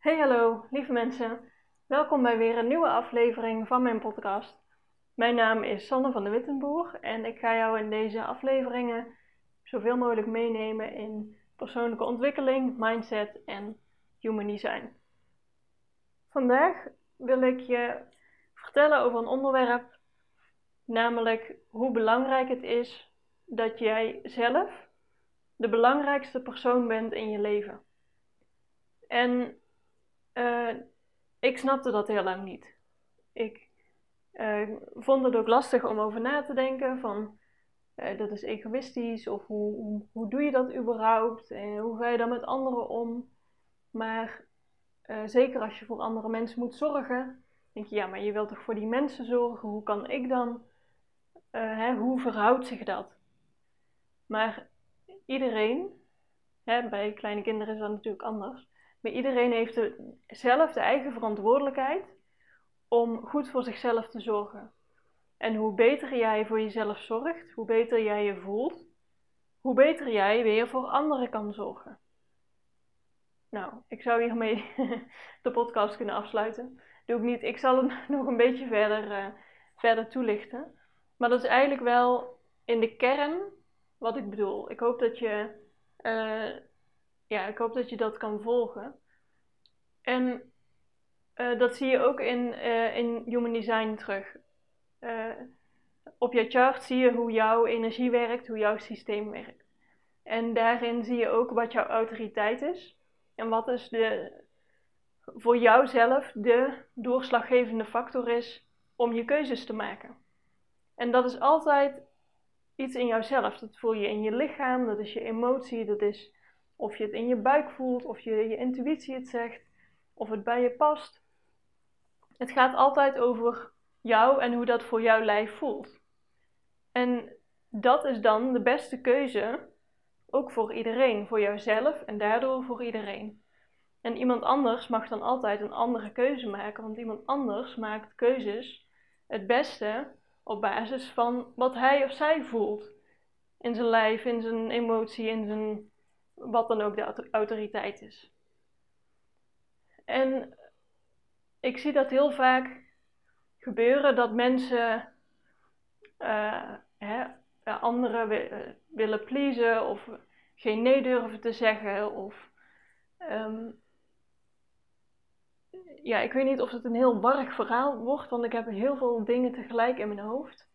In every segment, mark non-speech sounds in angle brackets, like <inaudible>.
Hey hallo, lieve mensen. Welkom bij weer een nieuwe aflevering van mijn podcast. Mijn naam is Sanne van de Wittenboer en ik ga jou in deze afleveringen zoveel mogelijk meenemen in persoonlijke ontwikkeling, mindset en human design. Vandaag wil ik je vertellen over een onderwerp, namelijk hoe belangrijk het is dat jij zelf de belangrijkste persoon bent in je leven. En uh, ik snapte dat heel lang niet. Ik uh, vond het ook lastig om over na te denken van uh, dat is egoïstisch of hoe, hoe, hoe, doe je dat überhaupt en hoe ga je dan met anderen om. Maar zeker als je voor andere mensen moet zorgen, denk je ja, maar je wilt toch voor die mensen zorgen, hoe kan ik dan, hè, hoe verhoudt zich dat? Maar iedereen, hè, bij kleine kinderen is dat natuurlijk anders, maar iedereen heeft zelf de eigen verantwoordelijkheid om goed voor zichzelf te zorgen. En hoe beter jij voor jezelf zorgt, hoe beter jij je voelt, hoe beter jij weer voor anderen kan zorgen. Nou, ik zou hiermee <laughs> de podcast kunnen afsluiten. Doe ik niet. Ik zal het <laughs> nog een beetje verder, uh, verder toelichten. Maar dat is eigenlijk wel in de kern wat ik bedoel. Ik hoop dat je uh, ja, ik hoop dat je dat kan volgen. En uh, dat zie je ook in, uh, in Human Design terug. Uh, op je chart zie je hoe jouw energie werkt, hoe jouw systeem werkt. En daarin zie je ook wat jouw autoriteit is. En wat dus de, voor jouzelf de doorslaggevende factor is om je keuzes te maken. En dat is altijd iets in jouzelf. Dat voel je in je lichaam, dat is je emotie, dat is of je het in je buik voelt, of je, je intuïtie het zegt, of het bij je past. Het gaat altijd over jou en hoe dat voor jouw lijf voelt. En dat is dan de beste keuze, ook voor iedereen, voor jouzelf en daardoor voor iedereen. En iemand anders mag dan altijd een andere keuze maken, want iemand anders maakt keuzes het beste op basis van wat hij of zij voelt. In zijn lijf, in zijn emotie, in zijn wat dan ook de autoriteit is. En ik zie dat heel vaak gebeuren dat mensen uh, hè, anderen eh, willen pleasen of geen nee durven te zeggen. Of, um, ja, ik weet niet of het een heel warrig verhaal wordt, want ik heb heel veel dingen tegelijk in mijn hoofd.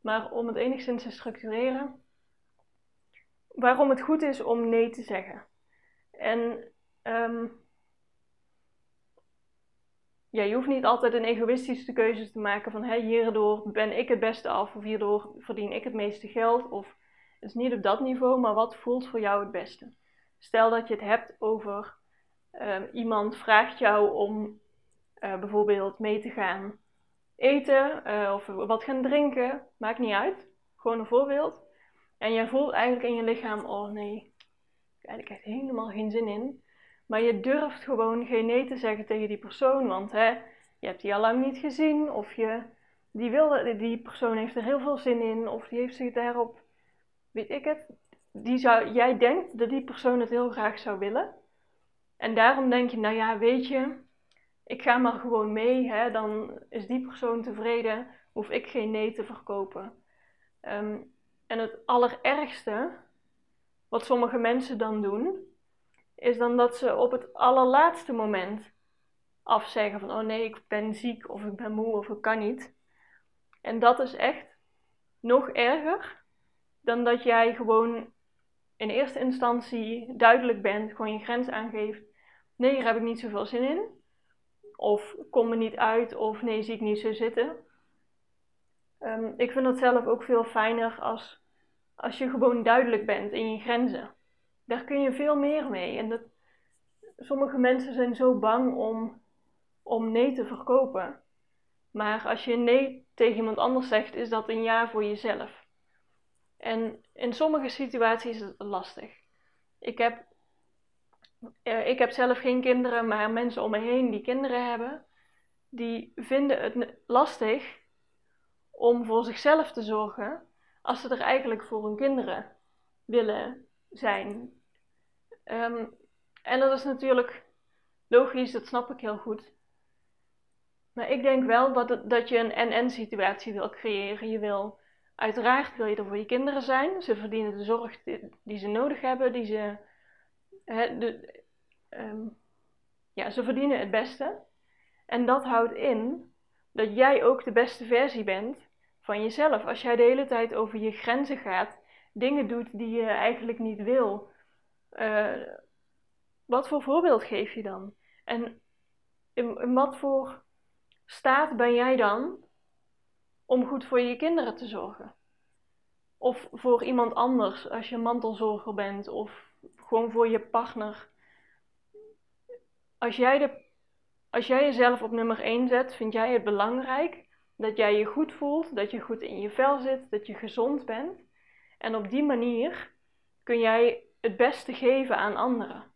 Maar om het enigszins te structureren, waarom het goed is om nee te zeggen. En um, ja, je hoeft niet altijd een egoïstische keuze te maken van hey, hierdoor ben ik het beste af of hierdoor verdien ik het meeste geld. Of het is niet op dat niveau, maar wat voelt voor jou het beste? Stel dat je het hebt over um, iemand vraagt jou om uh, bijvoorbeeld mee te gaan eten uh, of wat gaan drinken, maakt niet uit. Gewoon een voorbeeld. En je voelt eigenlijk in je lichaam, oh nee, ik heb eigenlijk helemaal geen zin in. Maar je durft gewoon geen nee te zeggen tegen die persoon, want hè, je hebt die al lang niet gezien. Of je, die, wilde, die persoon heeft er heel veel zin in, of die heeft zich daarop, weet ik het. Die zou, jij denkt dat die persoon het heel graag zou willen. En daarom denk je, nou ja, weet je, ik ga maar gewoon mee, hè, dan is die persoon tevreden, hoef ik geen nee te verkopen. Um, en het allerergste, wat sommige mensen dan doen, is dan dat ze op het allerlaatste moment afzeggen van oh nee, ik ben ziek of ik ben moe of ik kan niet. En dat is echt nog erger dan dat jij gewoon in eerste instantie duidelijk bent, gewoon je grens aangeeft. Nee, hier heb ik niet zoveel zin in. Of kom me niet uit, of nee, zie ik niet zo zitten. Um, ik vind dat zelf ook veel fijner als als je gewoon duidelijk bent in je grenzen. Daar kun je veel meer mee. En dat, sommige mensen zijn zo bang om, om nee te verkopen. Maar als je nee tegen iemand anders zegt, is dat een ja voor jezelf. En in sommige situaties is het lastig. Ik heb, eh, ik heb zelf geen kinderen, maar mensen om me heen die kinderen hebben, die vinden het lastig om voor zichzelf te zorgen als ze er eigenlijk voor hun kinderen willen zijn. Um, en dat is natuurlijk logisch, dat snap ik heel goed. Maar ik denk wel dat, dat je een en-en situatie wil creëren. Je wil, uiteraard wil je er voor je kinderen zijn. Ze verdienen de zorg die, ze nodig hebben, die ze, de, ehm, ja, ze verdienen het beste. En dat houdt in dat jij ook de beste versie bent van jezelf. Als jij de hele tijd over je grenzen gaat, dingen doet die je eigenlijk niet wil, uh, wat voor voorbeeld geef je dan? En in, wat voor staat ben jij dan om goed voor je kinderen te zorgen? Of voor iemand anders als je mantelzorger bent, of gewoon voor je partner. Als jij, de, als jij jezelf op nummer 1 zet, vind jij het belangrijk dat jij je goed voelt, dat je goed in je vel zit, dat je gezond bent. En op die manier kun jij het beste geven aan anderen.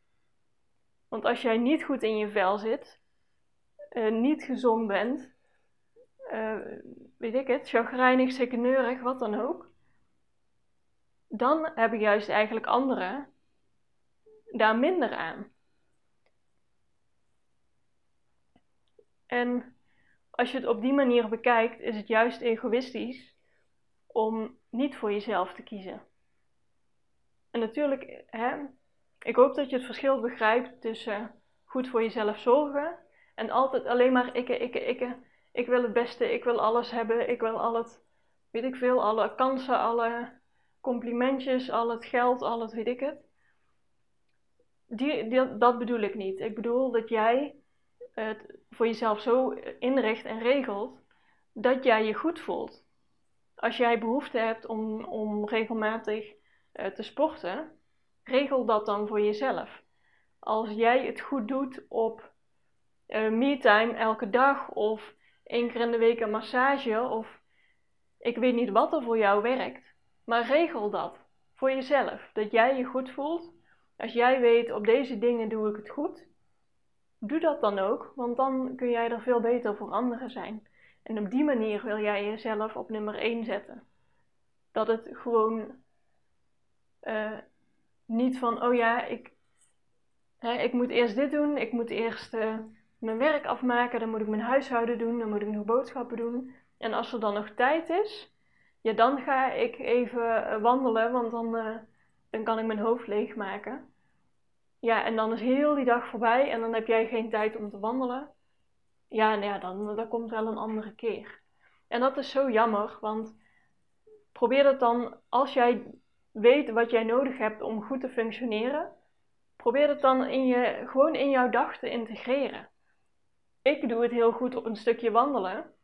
Want als jij niet goed in je vel zit, uh, niet gezond bent, uh, weet ik het, chagrijnig, sekkeneurig, wat dan ook, dan hebben juist eigenlijk anderen daar minder aan. En als je het op die manier bekijkt, is het juist egoïstisch om niet voor jezelf te kiezen. En natuurlijk, hè, ik hoop dat je het verschil begrijpt tussen goed voor jezelf zorgen en altijd alleen maar ikke, ikke, ikke. Ik wil het beste, ik wil alles hebben, ik wil al het, weet ik veel, alle kansen, alle complimentjes, al het geld, al het weet ik het. Die, dat bedoel ik niet. Ik bedoel dat jij het voor jezelf zo inricht en regelt dat jij je goed voelt. Als jij behoefte hebt om, om regelmatig uh, te sporten, regel dat dan voor jezelf. Als jij het goed doet op uh, elke dag of één keer in de week een massage of ik weet niet wat er voor jou werkt, maar regel dat voor jezelf. Dat jij je goed voelt. Als jij weet op deze dingen doe ik het goed, doe dat dan ook, want dan kun jij er veel beter voor anderen zijn. En op die manier wil jij jezelf op nummer 1 zetten. Dat het gewoon uh, niet van, oh ja, ik, hè, ik moet eerst dit doen, ik moet eerst uh, mijn werk afmaken, dan moet ik mijn huishouden doen, dan moet ik nog boodschappen doen. En als er dan nog tijd is, ja, dan ga ik even uh, wandelen, want dan, dan kan ik mijn hoofd leegmaken. Ja, en dan is heel die dag voorbij en dan heb jij geen tijd om te wandelen. Ja, nou ja, dan dat komt wel een andere keer. En dat is zo jammer, want probeer dat dan, als jij weet wat jij nodig hebt om goed te functioneren, probeer het dan in je, gewoon in jouw dag te integreren. Ik doe het heel goed op een stukje wandelen.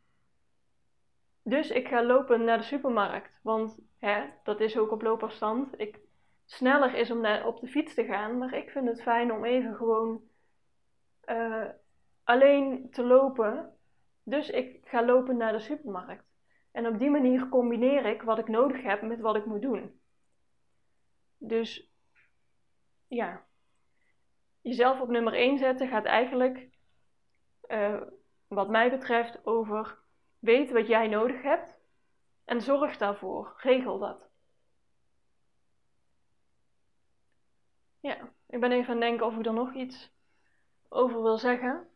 Dus ik ga lopen naar de supermarkt, want hè, dat is ook op loopafstand. Ik, sneller is om naar, op de fiets te gaan, maar ik vind het fijn om even gewoon uh, alleen te lopen. Dus ik ga lopen naar de supermarkt. En op die manier combineer ik wat ik nodig heb met wat ik moet doen. Dus ja, jezelf op nummer 1 zetten gaat eigenlijk, uh, wat mij betreft, over weet wat jij nodig hebt en zorg daarvoor. Regel dat. Ja, ik ben even aan het denken of ik er nog iets over wil zeggen.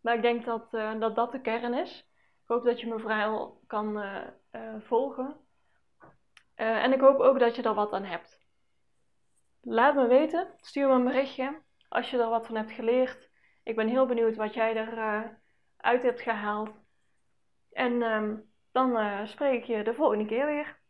Maar ik denk dat uh, dat, dat de kern is. Ik hoop dat je me vrij kan uh, uh, volgen. En ik hoop ook dat je er wat aan hebt. Laat me weten, stuur me een berichtje als je er wat van hebt geleerd. Ik ben heel benieuwd wat jij eruit uit hebt gehaald. En um, dan spreek ik je de volgende keer weer.